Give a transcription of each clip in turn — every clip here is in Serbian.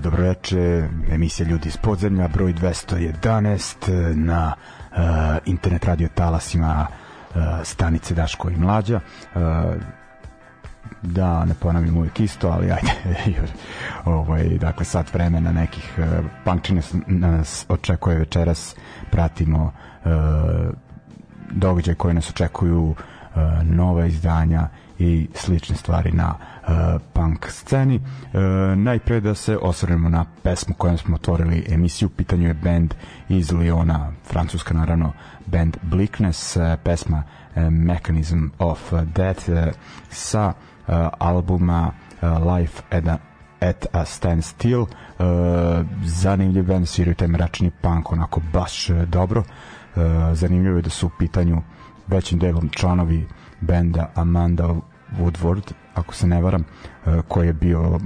Dobroveče, emisija Ljudi iz podzemlja, broj 211 na uh, internet radio talasima uh, stanice Daško i Mlađa. Uh, da, ne ponavim uvijek isto, ali ajde, ovaj, dakle, sat vremena nekih uh, punkčine nas očekuje večeras, pratimo uh, događaj koje nas očekuju, uh, nova izdanja i slične stvari na uh, punk sceni. Uh, najpre da se osvrnemo na pesmu kojom smo otvorili emisiju. Pitanju je band iz Liona, francuska naravno, band Bleakness, uh, pesma uh, Mechanism of Death uh, sa uh, albuma uh, Life at a, at a Standstill. Uh, zanimljiv band, sviraju taj mračni punk, onako baš uh, dobro. Uh, zanimljivo je da su u pitanju većim delom članovi benda Amanda Woodward, ako se ne varam, e, koji je bio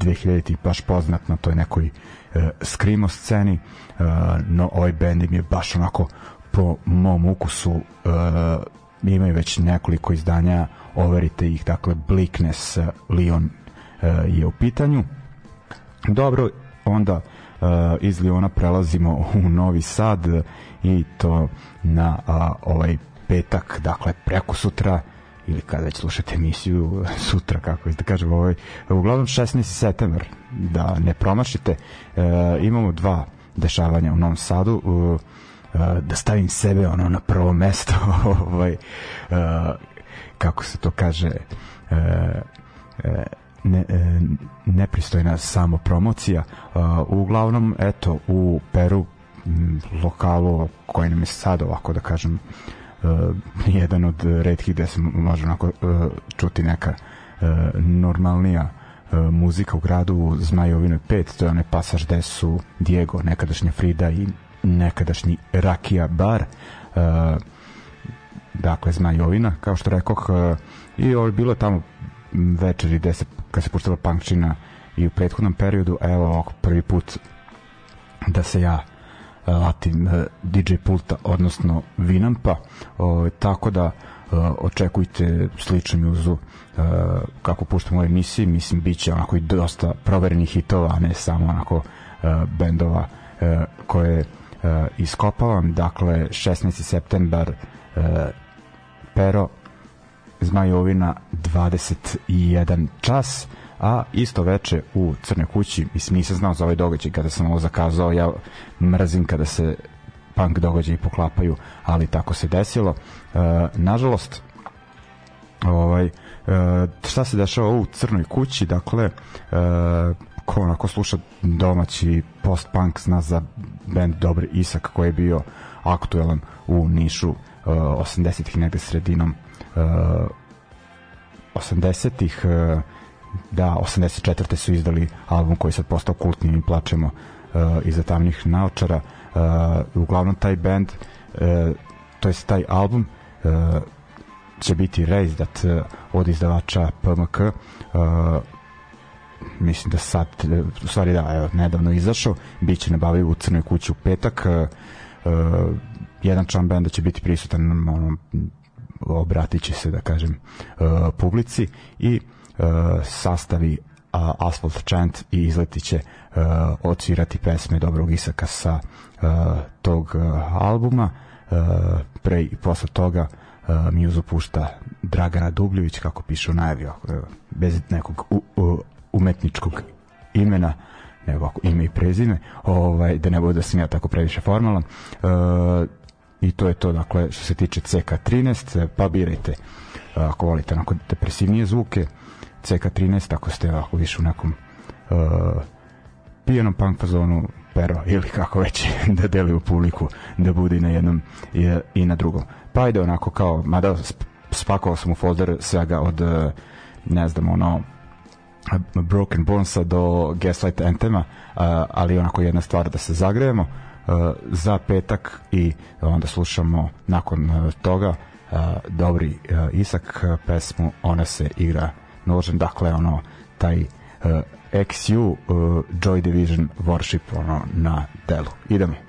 2000 baš poznat na toj nekoj e, skrimo sceni, e, no ovaj band im je baš onako po mom ukusu imaju već nekoliko izdanja, overite ih, dakle Bleakness Leon je u pitanju. Dobro, onda iz Liona prelazimo u Novi Sad i to na ovaj petak, dakle preko sutra ili kada već slušate emisiju sutra, kako da kažem, ovaj, uglavnom 16. september, da ne promašite, e, imamo dva dešavanja u Novom Sadu, e, da stavim sebe ono na prvo mesto, ovaj, e, kako se to kaže, e, e, ne, e, nepristojna samo promocija. Uh, uglavnom, eto, u Peru m, lokalu koji nam je sad ovako da kažem jedan od redkih gde se može onako uh, čuti neka uh, normalnija muzika u gradu u Zmajovinoj 5, to je onaj pasaž gde su Diego, nekadašnja Frida i nekadašnji Rakija bar dakle Zmajovina, kao što rekoh i ovo je bilo tamo večeri gde se, kad se puštala punkčina i u prethodnom periodu, evo ovako prvi put da se ja e, uh, e, DJ pulta, odnosno Vinampa, tako da uh, očekujte sličnu muzu kako puštam u emisiji, mislim bit će onako i dosta proverenih hitova, a ne samo onako bendova koje iskopavam, dakle 16. septembar Pero Zmajovina 21 čas a isto veče u Crnoj kući mislim nisam znao za ovaj događaj kada sam ovo zakazao ja mrzim kada se punk događaji poklapaju ali tako se desilo. E, nažalost ovaj e, šta se dešava u Crnoj kući dakle e, ko onako sluša domaći post-punk zna za band Dobri Isak koji je bio aktuelan u Nišu uh, 80-ih negde sredinom 80-ih uh, uh, da 84. su izdali album koji sad postao kultni i plačemo uh, iza tamnih naočara uh, uglavnom taj band uh, to jest taj album uh, će biti Raised uh, od izdavača PMK uh, mislim da sad u stvari da, evo, nedavno izašao biće nabavio u Crnoj kući u petak uh, uh, jedan član benda će biti prisutan ono, obratit će se da kažem uh, publici i uh, sastavi uh, Asphalt Chant i izletit će uh, odsvirati pesme Dobrog Isaka sa uh, tog uh, albuma. Uh, pre i posle toga uh, Muzu pušta Dragana Dubljević kako piše u najavi uh, bez nekog u, uh, umetničkog imena nego ako ime i prezime ovaj, da ne bude da sam ja tako previše formalan. Uh, i to je to dakle što se tiče CK13 pa birajte ako volite onako depresivnije zvuke CK13 ako ste ovako više u nekom uh, pijenom punk fazonu pero ili kako već da deli u publiku da bude i na jednom i, i na drugom. Pa ide onako kao mada spakovao sam u folder svega od uh, ne znam ono Broken Bonesa do Gaslight Anthema, uh, ali onako jedna stvar da se zagrejemo uh, za petak i onda slušamo nakon toga dobri Isak pesmu Ona se igra nožem, dakle ono taj uh, XU uh, Joy Division Worship ono na delu. Idemo.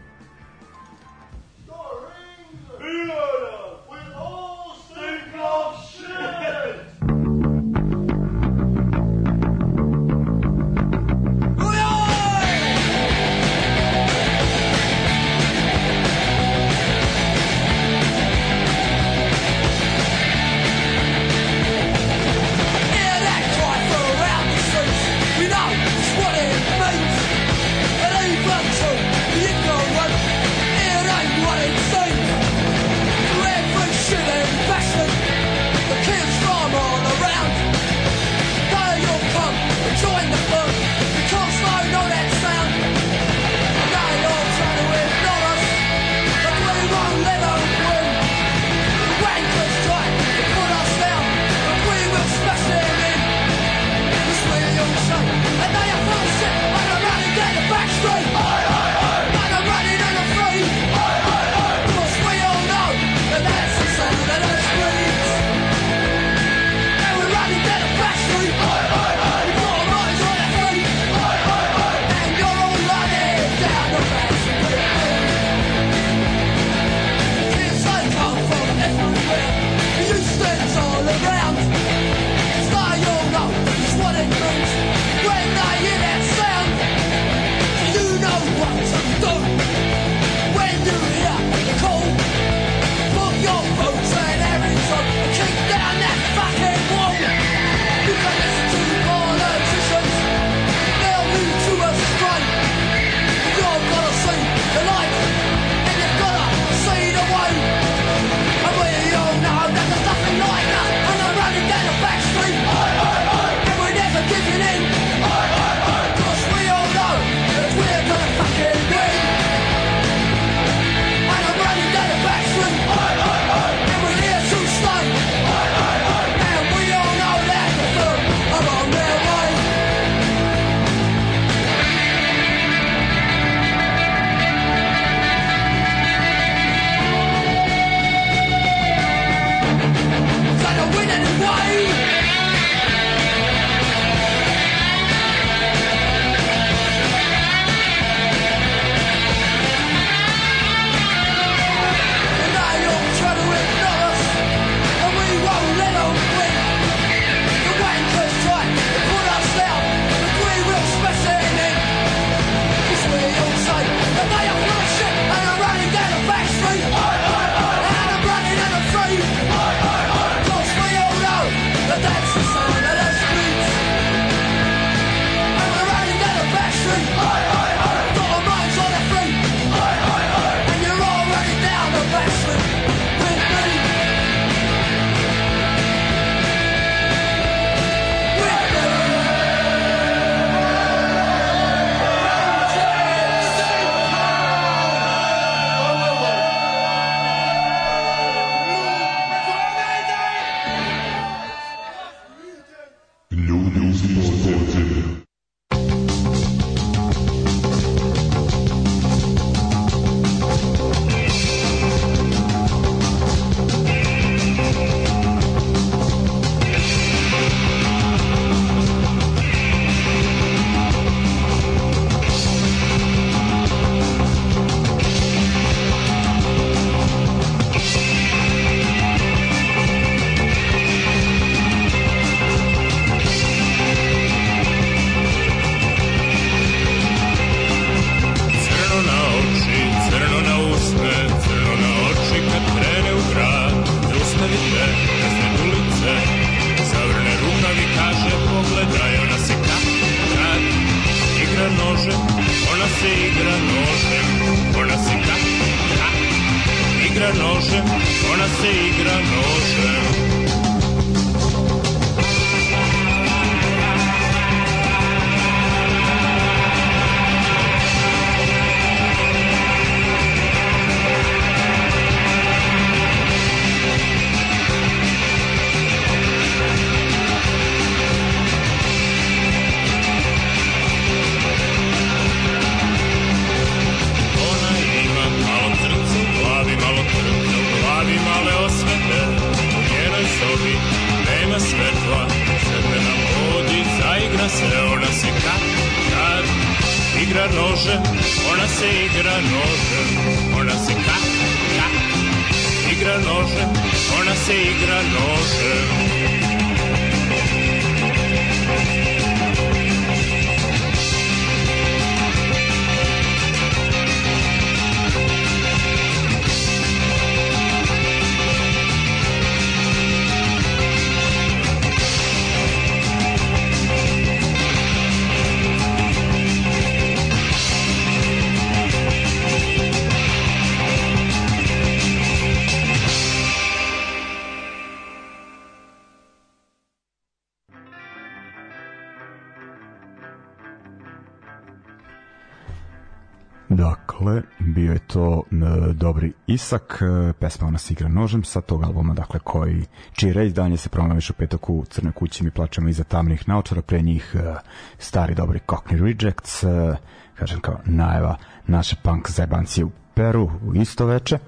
Dakle, bio je to e, dobri Isak, e, pesma ona se igra nožem sa tog albuma, dakle, koji, čije reizdanje se promoviš u petak u Crnoj kući, mi plaćamo iza tamnih naočara, pre njih e, stari dobri Cockney Rejects, e, kažem kao najava naše punk zajebancije u Peru u isto veče. E,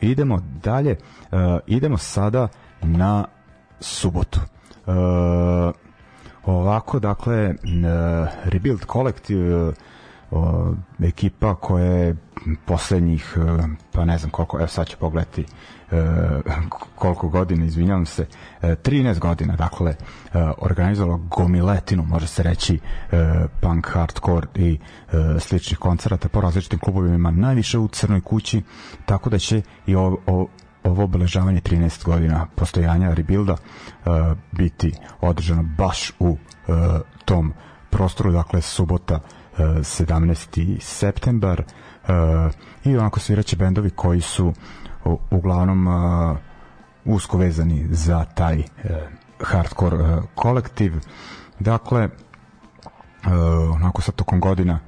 idemo dalje, e, idemo sada na subotu. E, ovako, dakle, e, Rebuild Collective, o, ekipa koja je poslednjih pa ne znam koliko, evo sad ću pogledati e, koliko godina, izvinjavam se, e, 13 godina, dakle, e, organizovalo gomiletinu, može se reći, e, punk, hardcore i e, sličnih koncerata po različitim klubovima, najviše u Crnoj kući, tako da će i ovo, ovo ovo obeležavanje 13 godina postojanja Rebuilda biti održano baš u tom prostoru, dakle subota 17. septembar uh, i onako sviraće bendovi koji su uglavnom uh, usko vezani za taj uh, hardcore kolektiv dakle onako sad tokom godina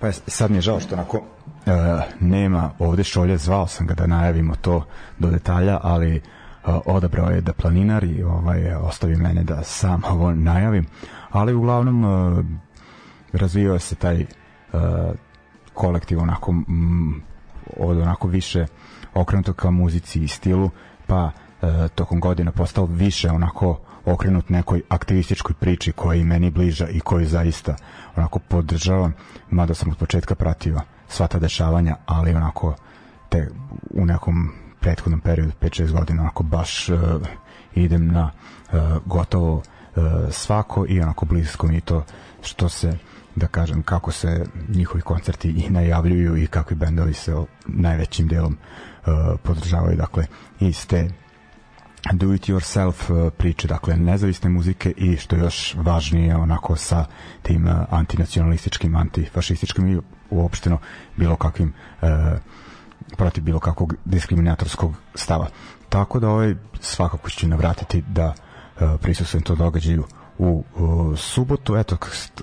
pa sad mi je žao što onako nema ovde šolje zvao sam ga da najavimo to do detalja ali odabrao je da planinar i ovaj, ostavi mene da sam ovo najavim ali uglavnom razvijao se taj uh, kolektiv onako mm, od onako više okrenuto ka muzici i stilu pa uh, tokom godina postao više onako okrenut nekoj aktivističkoj priči koja je meni bliža i koju zaista onako podržavam mada sam od početka pratio sva ta dešavanja ali onako te u nekom prethodnom periodu 5-6 godina onako baš uh, idem na uh, gotovo uh, svako i onako blisko mi to što se da kažem kako se njihovi koncerti i najavljuju i kakvi bendovi se najvećim delom uh, podržavaju. Dakle iz te do it yourself uh, priče dakle nezavisne muzike i što je još važnije onako sa tim uh, antinacionalističkim antifašističkim i uopšteno bilo kakvim uh, protiv bilo kakvog diskriminatorskog stava. Tako da ovaj svakako ću navratiti da uh, prisustujem to događaju u uh, subotu. Eto,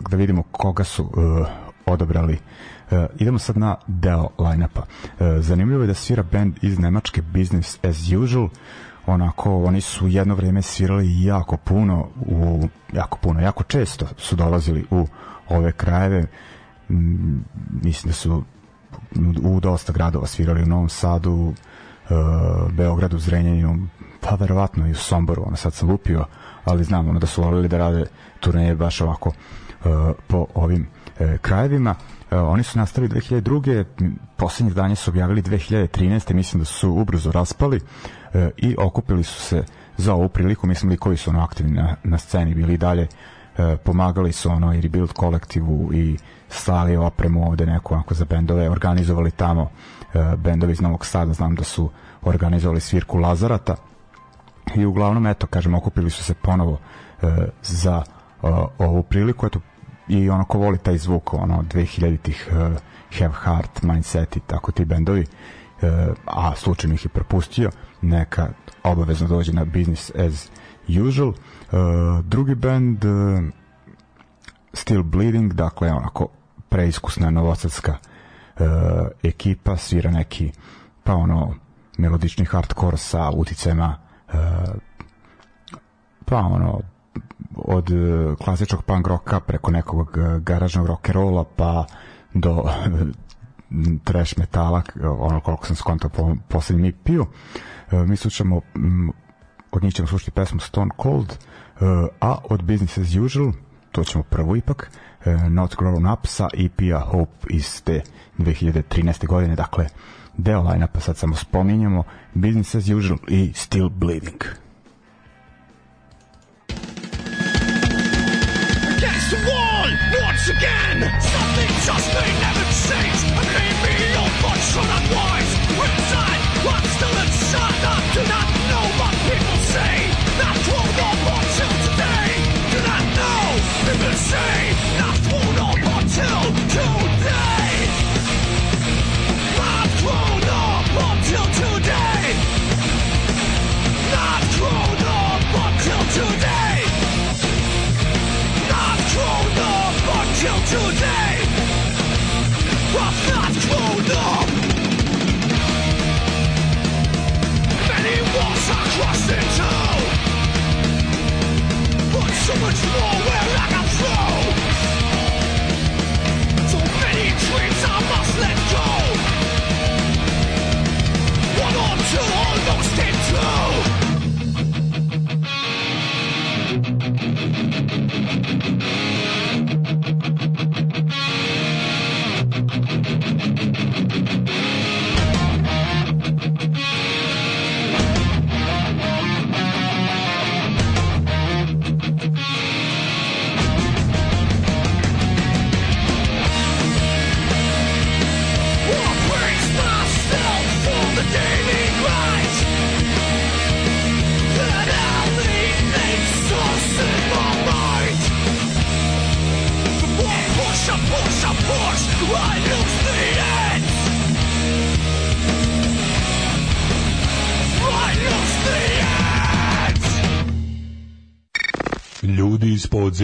da vidimo koga su uh, odabrali. Uh, idemo sad na deo line-upa. Uh, zanimljivo je da svira band iz Nemačke Business as Usual. Onako, oni su jedno vreme svirali jako puno, u, jako puno, jako često su dolazili u ove krajeve. Mm, mislim da su u dosta gradova svirali u Novom Sadu, uh, Beogradu, Zrenjaninu, pa verovatno i u Somboru, ono sad sam lupio, ali znam ono da su volili da rade turneje baš ovako uh, po ovim uh, krajevima. Uh, oni su nastavili 2002. Poslednjih danja su objavili 2013. Mislim da su ubrzo raspali uh, i okupili su se za ovu priliku. Mislim li koji su ono aktivni na, na sceni bili dalje uh, pomagali su ono i Rebuild kolektivu i slali opremu ovde neku onako za bendove, organizovali tamo uh, bendovi iz Novog Sada, znam da su organizovali svirku Lazarata i uglavnom eto kažem okupili su se ponovo e, za e, ovu priliku. Eto i ono ko voli taj zvuk ono 2000-ih uh, Have Heart, Mindset i tako ti bendovi uh, a slučajno ih je propustio neka obavezno dođe na Business as Usual. Uh, drugi band uh, Still Bleeding dakle onako preiskusna novosadska uh, ekipa svira neki pa ono melodični hardcore sa uticajima pa ono od uh, klasičnog punk roka preko nekog uh, garažnog rock'n'rolla pa do trash metala ono koliko sam skontao po poslednjem EP-u uh, mi slušamo um, od njih ćemo slušati pesmu Stone Cold uh, a od Business as Usual to ćemo prvo ipak uh, Not Grown Up sa EP-a Hope iz te 2013. godine dakle deo line-upa sad samo spominjamo Business as Usual i Still Bleeding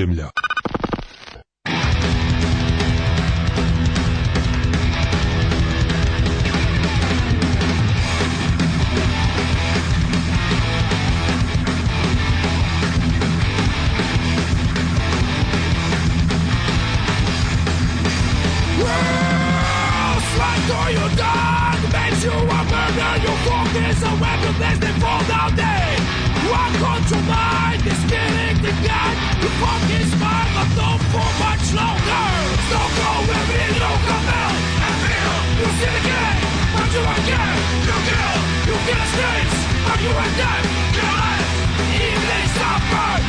iz You are them, your life, if they suffer.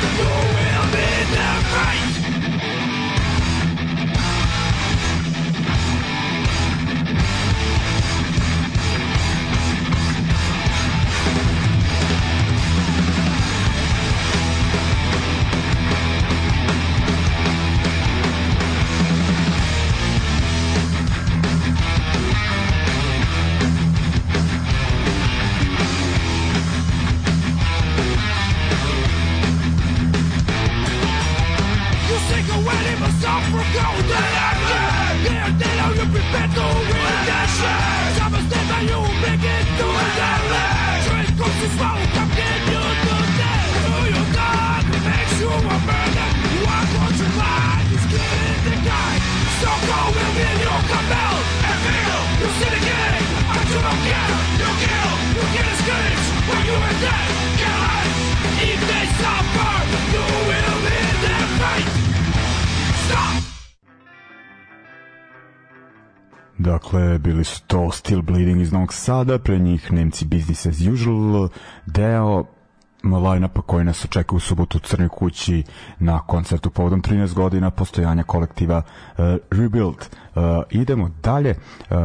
Sada, pre njih Nemci Business as Usual, deo line-upa koji nas očekuje u subotu u Crnoj kući na koncertu povodom 13 godina postojanja kolektiva uh, Rebuild. Uh, idemo dalje. Uh,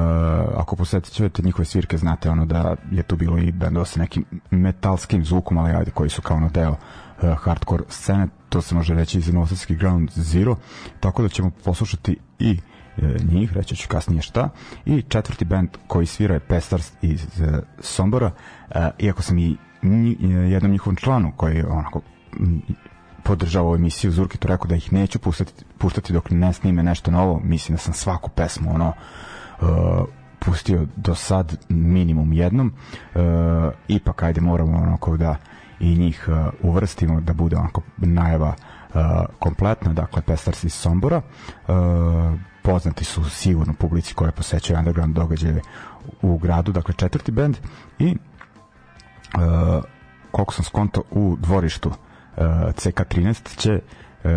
ako posetit ćete njihove svirke, znate ono da je tu bilo i bendova sa nekim metalskim zvukom, ali ajde, koji su kao ono deo uh, hardcore scene, to se može reći iz Novosadski Ground Zero, tako da ćemo poslušati i njih, reći ću kasnije šta, i četvrti band koji svira je Pestars iz e, Sombora, e, iako sam i e, jednom njihovom članu koji onako podržao ovu emisiju Zurkitu rekao da ih neću puštati, puštati dok ne snime nešto novo, mislim da sam svaku pesmu ono pustio do sad minimum jednom. Uh, ipak ajde moramo onako da i njih uh, uvrstimo da bude onako najava uh, kompletna, dakle Pestars iz Sombora. Uh, poznati su sigurno publici koja posećaju underground događaje u gradu, dakle četvrti bend i uh, koliko sam skonto u dvorištu uh, CK13 će uh,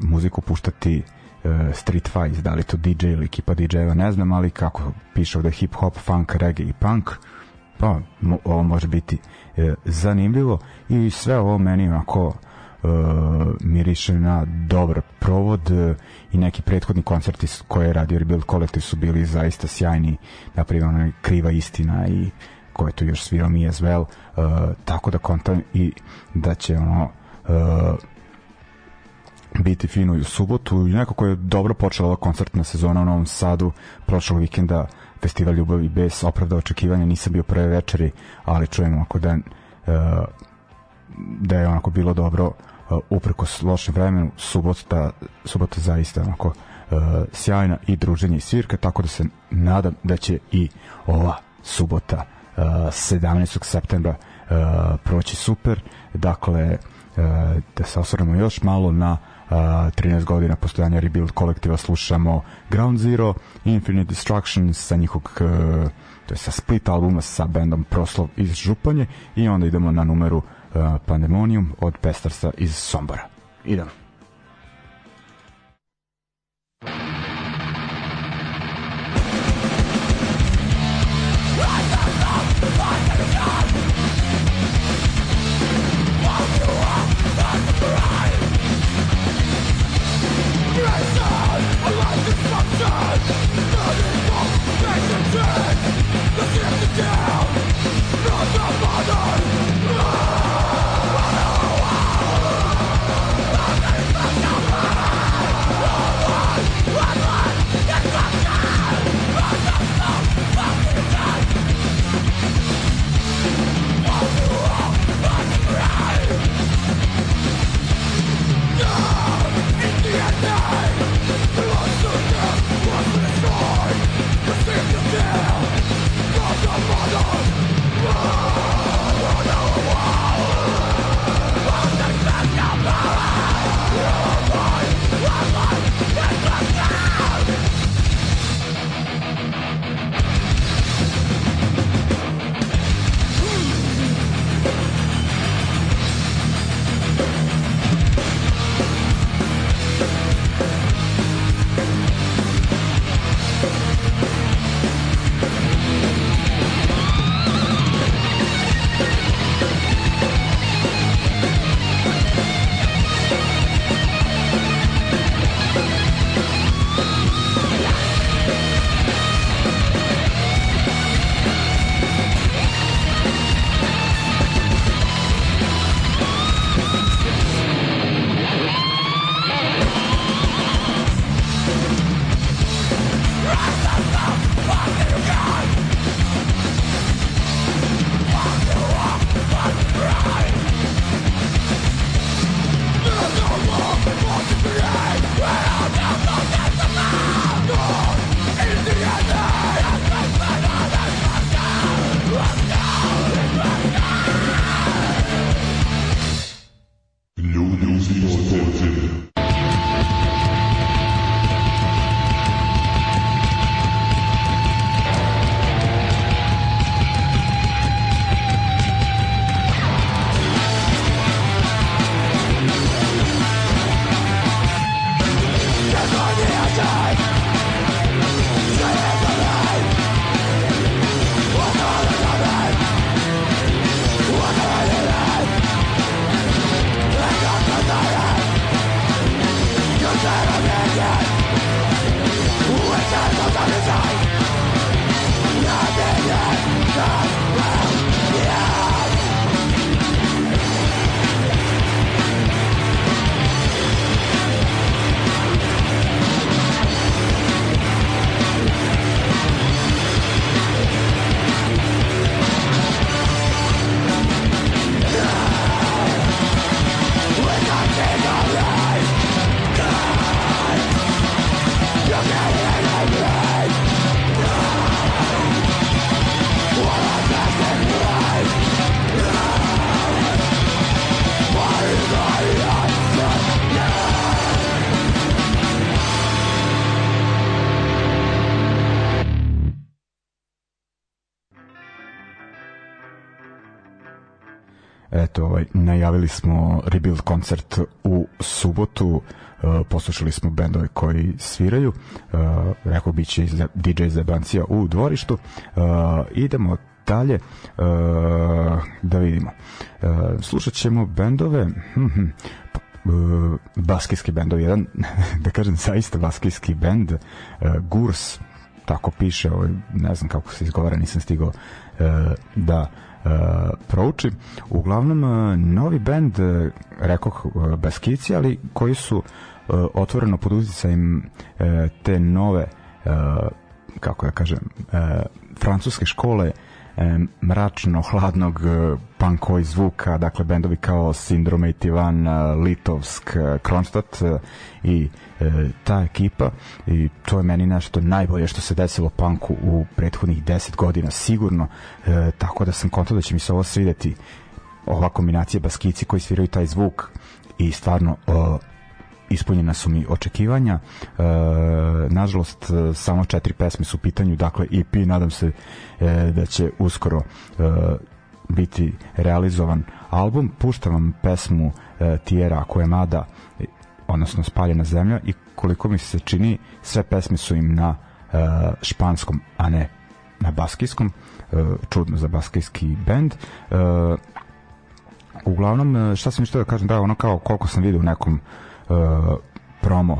muziku puštati uh, Street Fights, da li to DJ ili ekipa DJ-eva, ne znam, ali kako piše ovde hip hop, funk, reggae i punk, pa mo, ovo može biti uh, zanimljivo. I sve ovo meni onako uh, miriše na dobar provod uh, i neki prethodni koncerti koje je radio Rebuild Collective su bili zaista sjajni, napravio onaj kriva istina i ko je tu još svirao mi as well, uh, tako da kontam i da će ono uh, biti fino i u subotu. I nekako je dobro počela ova koncertna sezona u Novom Sadu. Prošlog vikenda festival Ljubav i Bes opravda očekivanja. Nisam bio prve večeri ali čujemo ako da uh, da je onako bilo dobro uh, uprkos lošem vremenu subota, subota zaista onako uh, sjajna i druženje i svirka tako da se nadam da će i ova subota uh, 17. septembra uh, proći super dakle uh, da se osvrnemo još malo na uh, 13 godina postojanja Rebuild kolektiva slušamo Ground Zero Infinite Destruction sa njihovog uh, to je sa split albuma sa bendom Proslov iz Županje i onda idemo na numeru uh, Pandemonium od Pestarsa iz Sombora. Idemo eto, ovaj, najavili smo Rebuild koncert u subotu, uh, poslušali smo bendove koji sviraju, uh, rekao bit će DJ Zebancija u dvorištu, uh, idemo dalje uh, da vidimo. Uh, slušat ćemo bendove hm, hm, uh, baskijski bendovi jedan da kažem zaista baskijski bend uh, Gurs tako piše ovaj, ne znam kako se izgovara nisam stigao uh, da uh, proučim uglavnom uh, novi bend uh, rekoh baskici ali koji su otvoreno pod uticajem uh, te nove kako ja kažem francuske škole uh, e, mračno hladnog e, punkoj zvuka, dakle bendovi kao Sindrome Tivan, e, Litovsk, e, Kronstadt i e, ta ekipa. I to je meni nešto najbolje što se desilo punku u prethodnih 10 godina sigurno, e, tako da sam kontao da će mi se ovo svideti ova kombinacija baskici koji sviraju taj zvuk i stvarno o, ispunjena su mi očekivanja. E, nažalost, samo četiri pesme su u pitanju, dakle EP, nadam se e, da će uskoro e, biti realizovan album. Puštam vam pesmu e, Tijera Mada, odnosno Spaljena zemlja i koliko mi se čini, sve pesme su im na e, španskom, a ne na baskijskom. E, čudno za baskijski bend. E, uglavnom, e, šta sam išto da kažem, da ono kao koliko sam vidio u nekom uh, promo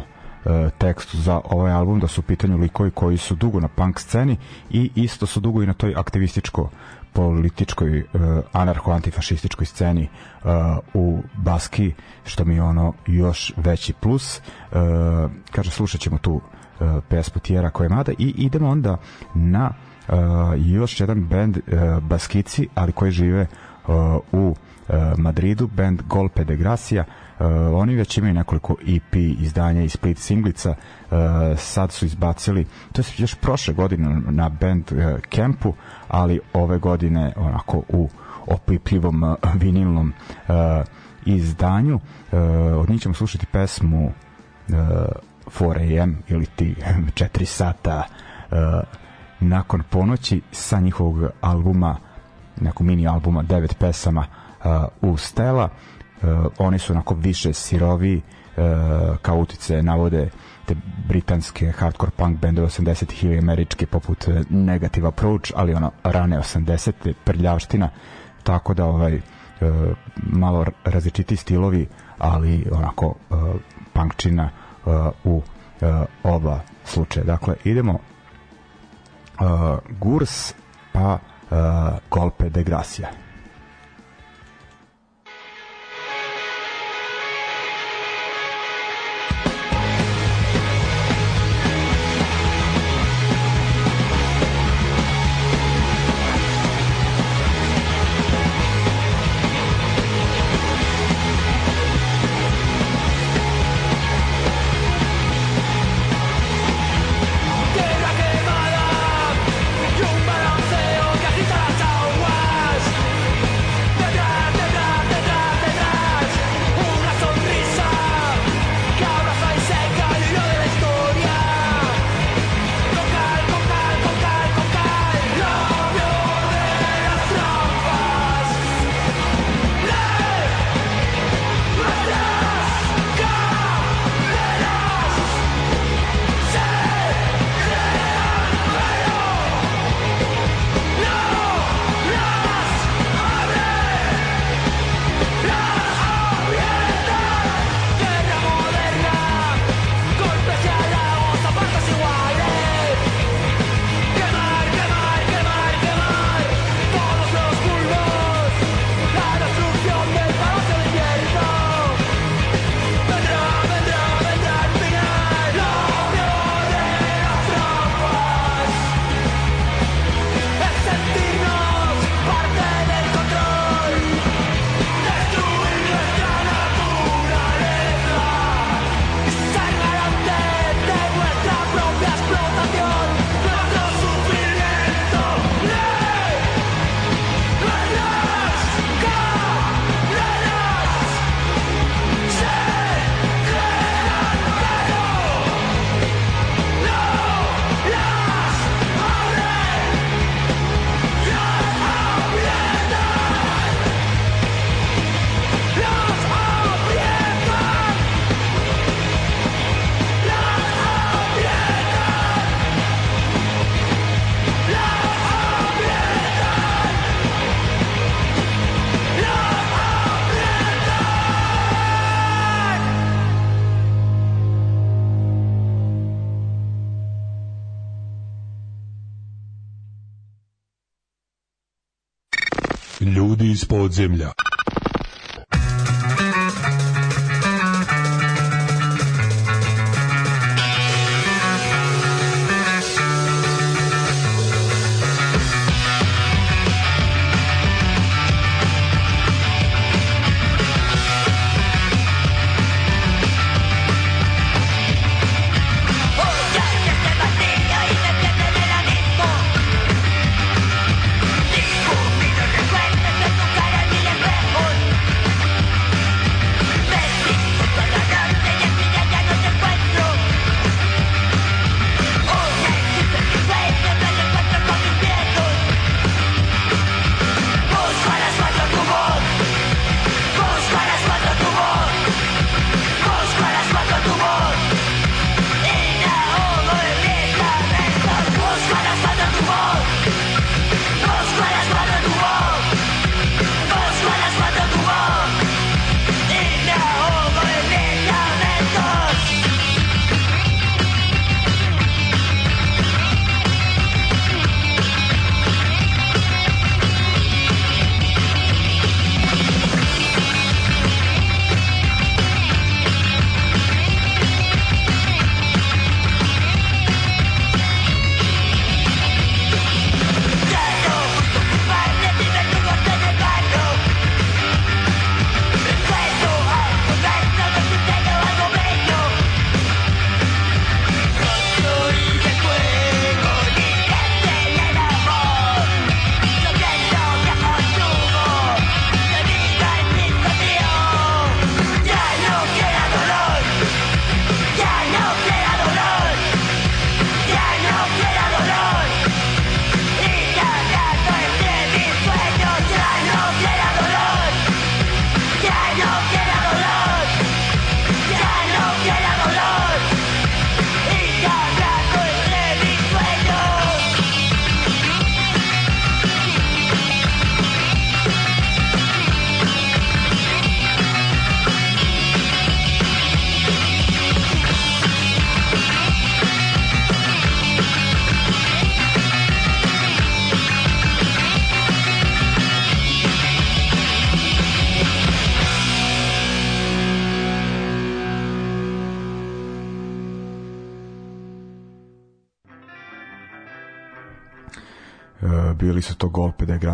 uh, tekstu za ovaj album da su u pitanju likovi koji su dugo na punk sceni i isto su dugo i na toj aktivističko političkoj uh, anarcho-antifašističkoj sceni uh, u Baski što mi je ono još veći plus. Uh, kaže slušat ćemo tu uh, pesmu Tijera koje mada i idemo onda na uh, još jedan band uh, Baskici ali koji žive uh, u uh, Madridu band Golpe de Gracia uh, Uh, oni već imaju nekoliko EP izdanja i split singlica, uh, sad su izbacili, to je još prošle godine na band uh, Campu, ali ove godine onako u opipljivom uh, vinilnom uh, izdanju. Uh, od njih ćemo slušati pesmu uh, 4 AM ili ti 4 sata uh, nakon ponoći sa njihovog albuma, nekog mini albuma, devet pesama uh, u Stela. Uh, oni su onako više sirovi uh, kao utice navode te britanske hardcore punk bendove 80-ih ili američke poput uh, Negative Approach, ali ono rane 80 prljavština, tako da ovaj malo različiti stilovi, ali onako punkčina u oba slučaja. Dakle, idemo Gurs pa Golpe de Gracia. Iz podzemlja.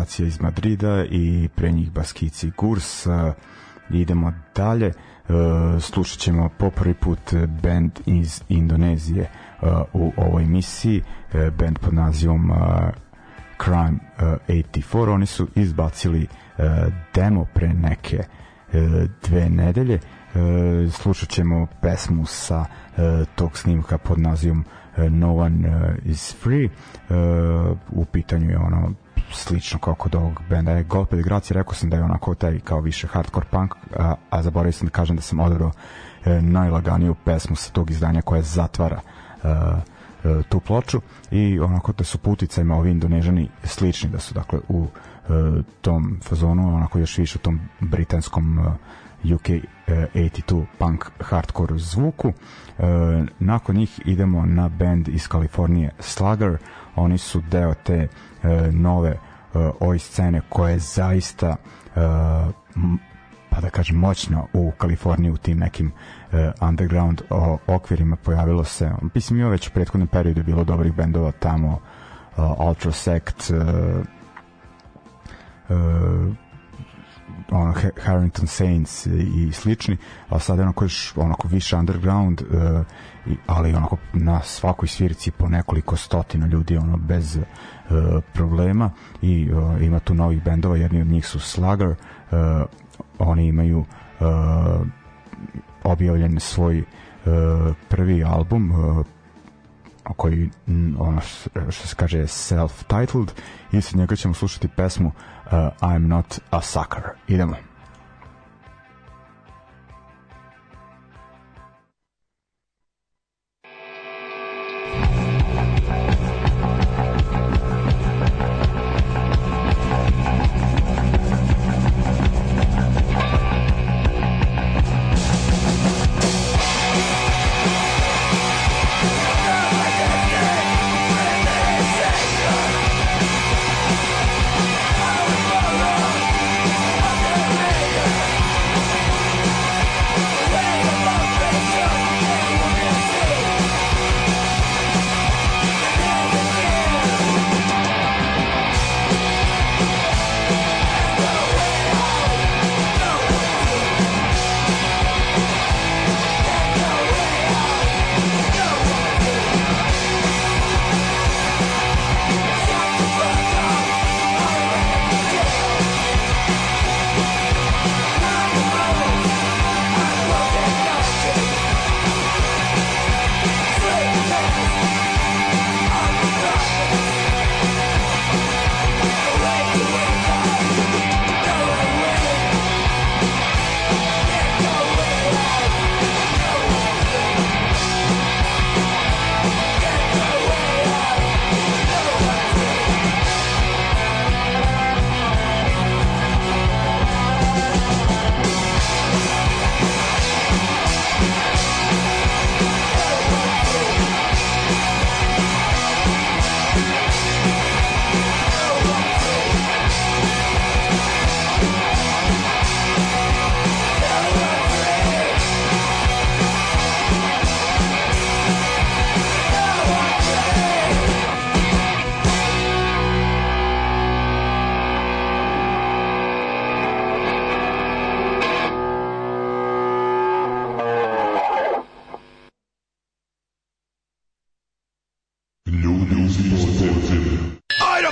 Golpe degracija iz Madrida i pre njih Baskici Gurs. Idemo dalje. Uh, slušat ćemo po prvi put band iz Indonezije u ovoj misiji. Uh, band pod nazivom Crime uh, 84. Oni su izbacili uh, demo pre neke dve nedelje. Slušat ćemo pesmu sa tog snimka pod nazivom E, no One e, is Free u pitanju je ono slično kao kod ovog benda je Golpe de Gracia, rekao sam da je onako taj kao više hardcore punk, a, a zaboravio sam da kažem da sam odabrao e, najlaganiju pesmu sa tog izdanja koja zatvara e, e, tu ploču i onako da su puticajima ovi indonežani slični, da su dakle u e, tom fazonu, onako još više u tom britanskom e, UK uh, 82 punk hardcore zvuku. Uh, nakon njih idemo na band iz Kalifornije Slugger. Oni su deo te nove uh, oj scene koja je zaista uh, pa da kažem moćno u Kaliforniji u tim nekim underground okvirima pojavilo se mislim i već u prethodnom periodu bilo dobrih bendova tamo uh, Ultra Sect uh, ono Harrington Saints i slični, a sad je onako još onako više underground, uh, ali onako na svakoj svirici po nekoliko stotina ljudi ono bez problema i uh, ima tu novih bendova, jedni od njih su Slugger, uh, oni imaju objavljen svoj prvi album koji ono što se kaže self-titled i sa njega ćemo slušati pesmu uh, I'm not a sucker. Idemo.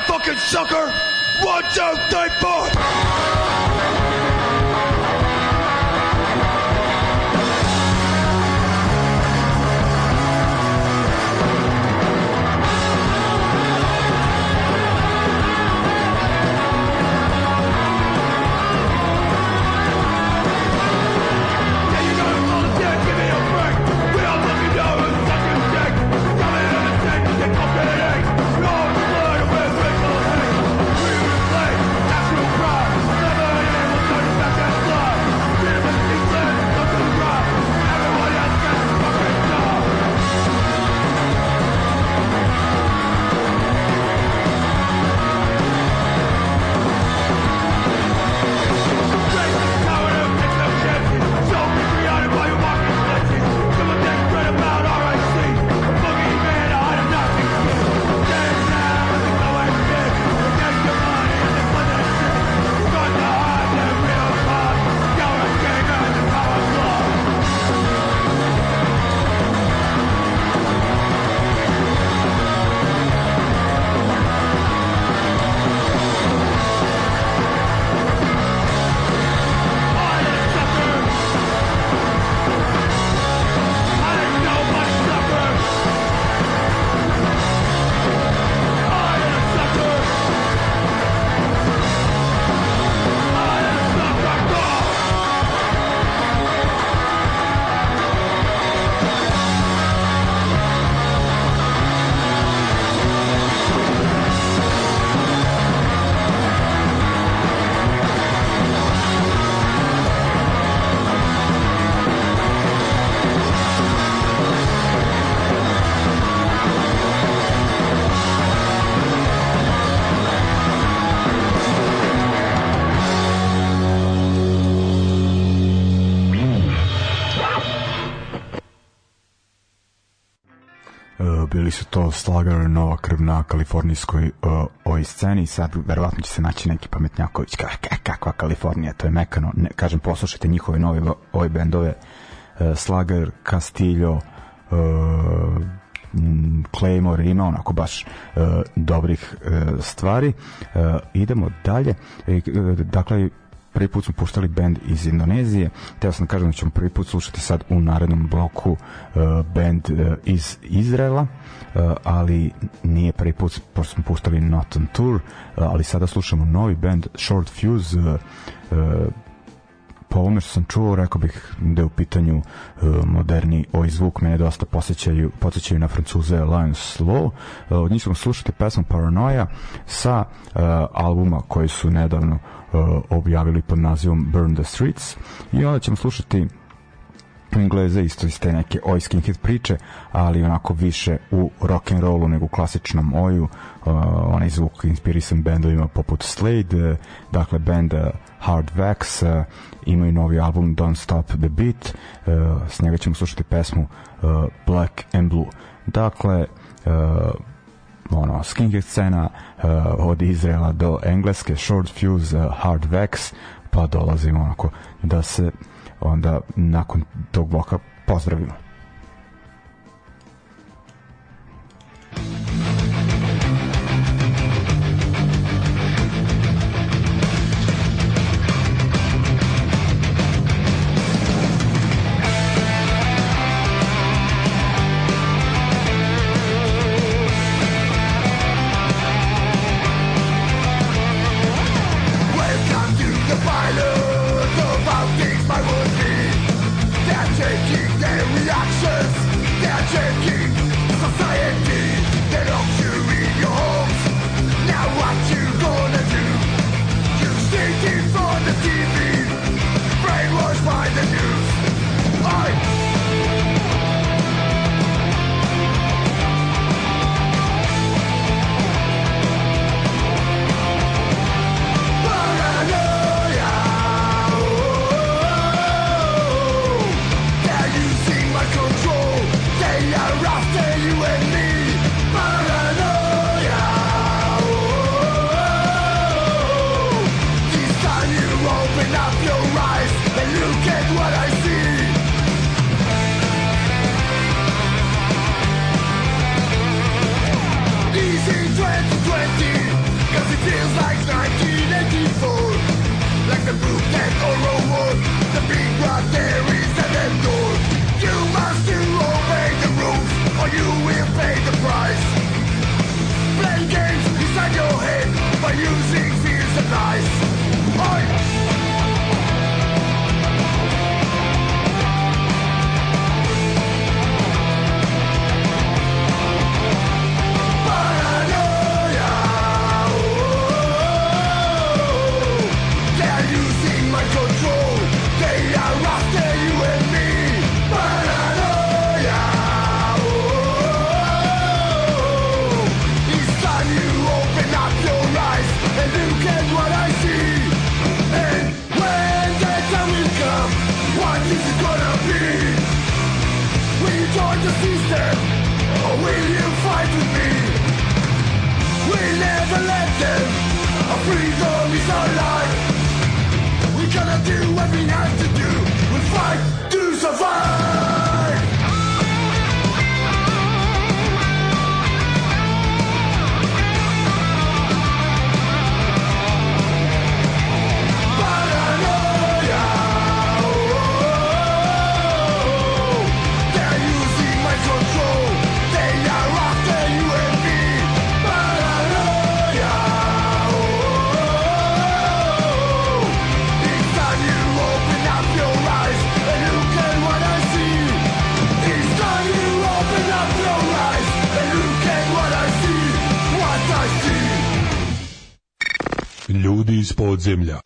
Fucking sucker! One, two, three, four! Slugger, Nova krv na kalifornijskoj uh, ovoj sceni. Sad verovatno će se naći neki pametnjaković. Ka, ka, kakva Kalifornija, to je mekano. Ne, kažem poslušajte njihove nove ove bendove uh, Slugger, Castillo uh, Claymore ima onako baš uh, dobrih uh, stvari. Uh, idemo dalje. E, uh, dakle prvi put smo puštali band iz Indonezije. Teo sam da kažem da ćemo prvi put slušati sad u narednom bloku uh, band uh, iz Izraela ali nije prvi put pošto smo puštali Not on Tour uh, ali sada slušamo novi band Short Fuse po ovome što sam čuo, rekao bih da je u pitanju uh, moderni ovaj zvuk, mene dosta posjećaju, posjećaju na francuze Lions Law. Od njih ćemo slušati pesmu Paranoia sa albuma koji su nedavno objavili pod nazivom Burn the Streets i onda ćemo slušati Engleze isto iz te neke oj skinhead priče, ali onako više u rock and rollu nego u klasičnom oju. Uh, onaj zvuk inspirisan bendovima poput Slade, uh, dakle band uh, Hard Wax, uh, imaju novi album Don't Stop the Beat, uh, s njega ćemo slušati pesmu uh, Black and Blue. Dakle, uh, ono, skinhead scena uh, od Izraela do Engleske, Short Fuse, uh, Hard Wax, pa dolazimo onako da se onda nakon tog bloka pozdravimo. nice. земля.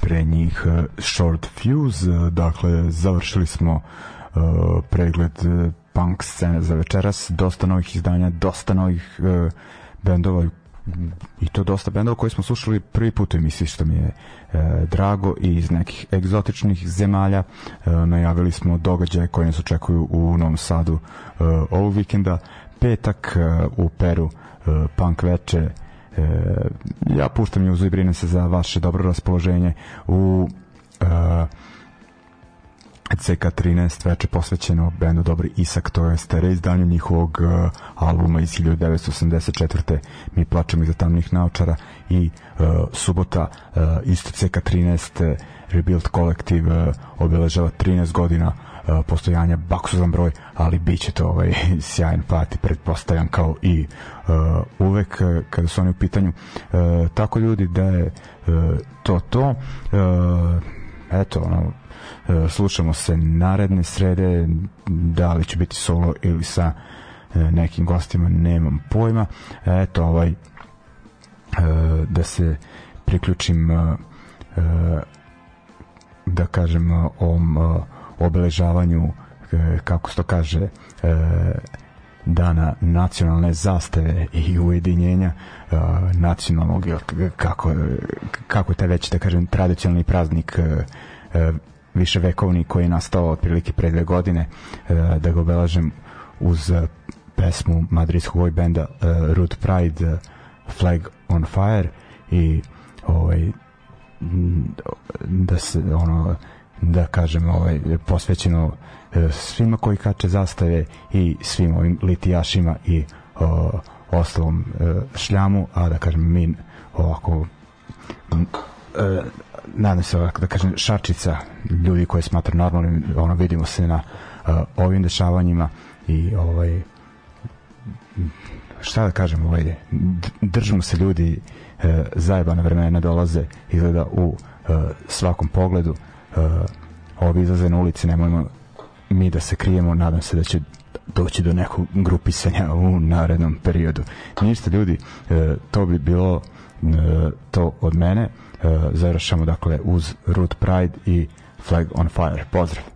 pre njih e, Short Fuse, e, dakle završili smo e, pregled punk scene za večeras, dosta novih izdanja, dosta novih bendova i to dosta bendova koje smo slušali prvi put u emisiji što mi je drago. I iz nekih egzotičnih zemalja najavili smo događaje koje nas očekuju u Novom Sadu ovog vikenda. Petak u Peru punk veče uh, ja puštam juzu i brinem se za vaše dobro raspoloženje u uh, CK13 veče posvećeno bendu Dobri Isak, to je stare izdanje njihovog uh, albuma iz 1984. Mi plačemo iza tamnih naočara i uh, subota uh, isto CK13 uh, Rebuild Collective uh, obeležava 13 godina postojanja baksuzan broj, ali bit će to ovaj sjajan party, pretpostavljam kao i uh, uvek uh, kada su oni u pitanju. Uh, tako ljudi da je uh, to to. Uh, eto, ono, E, slušamo se naredne srede da li će biti solo ili sa e, nekim gostima nemam pojma eto ovaj e, da se priključim da kažem ovom obeležavanju kako se to kaže dana nacionalne zastave i ujedinjenja uh, nacionalnog kako, kako je taj već da kažem tradicionalni praznik uh, više vekovni koji je nastao otprilike pre dve godine e, da ga obelažem uz e, pesmu madridskog ovoj benda Root Pride Flag on Fire i ovaj da se ono da kažem ovaj posvećeno uh, svima koji kače zastave i svim ovim litijašima i uh, ostalom uh, šljamu a da kažem mi ovako uh, nadam se ovako da kažem šačica ljudi koje smatra normalnim ono vidimo se na uh, ovim dešavanjima i ovaj šta da kažem ovaj držimo se ljudi uh, zajebana vremena dolaze izgleda u uh, svakom pogledu ovi izlaze na ulici nemojmo mi da se krijemo nadam se da će doći do nekog grupisanja u narednom periodu ništa ljudi uh, to bi bilo uh, to od mene uh, završamo dakle uz Root Pride i Flag on Fire. Pozdrav!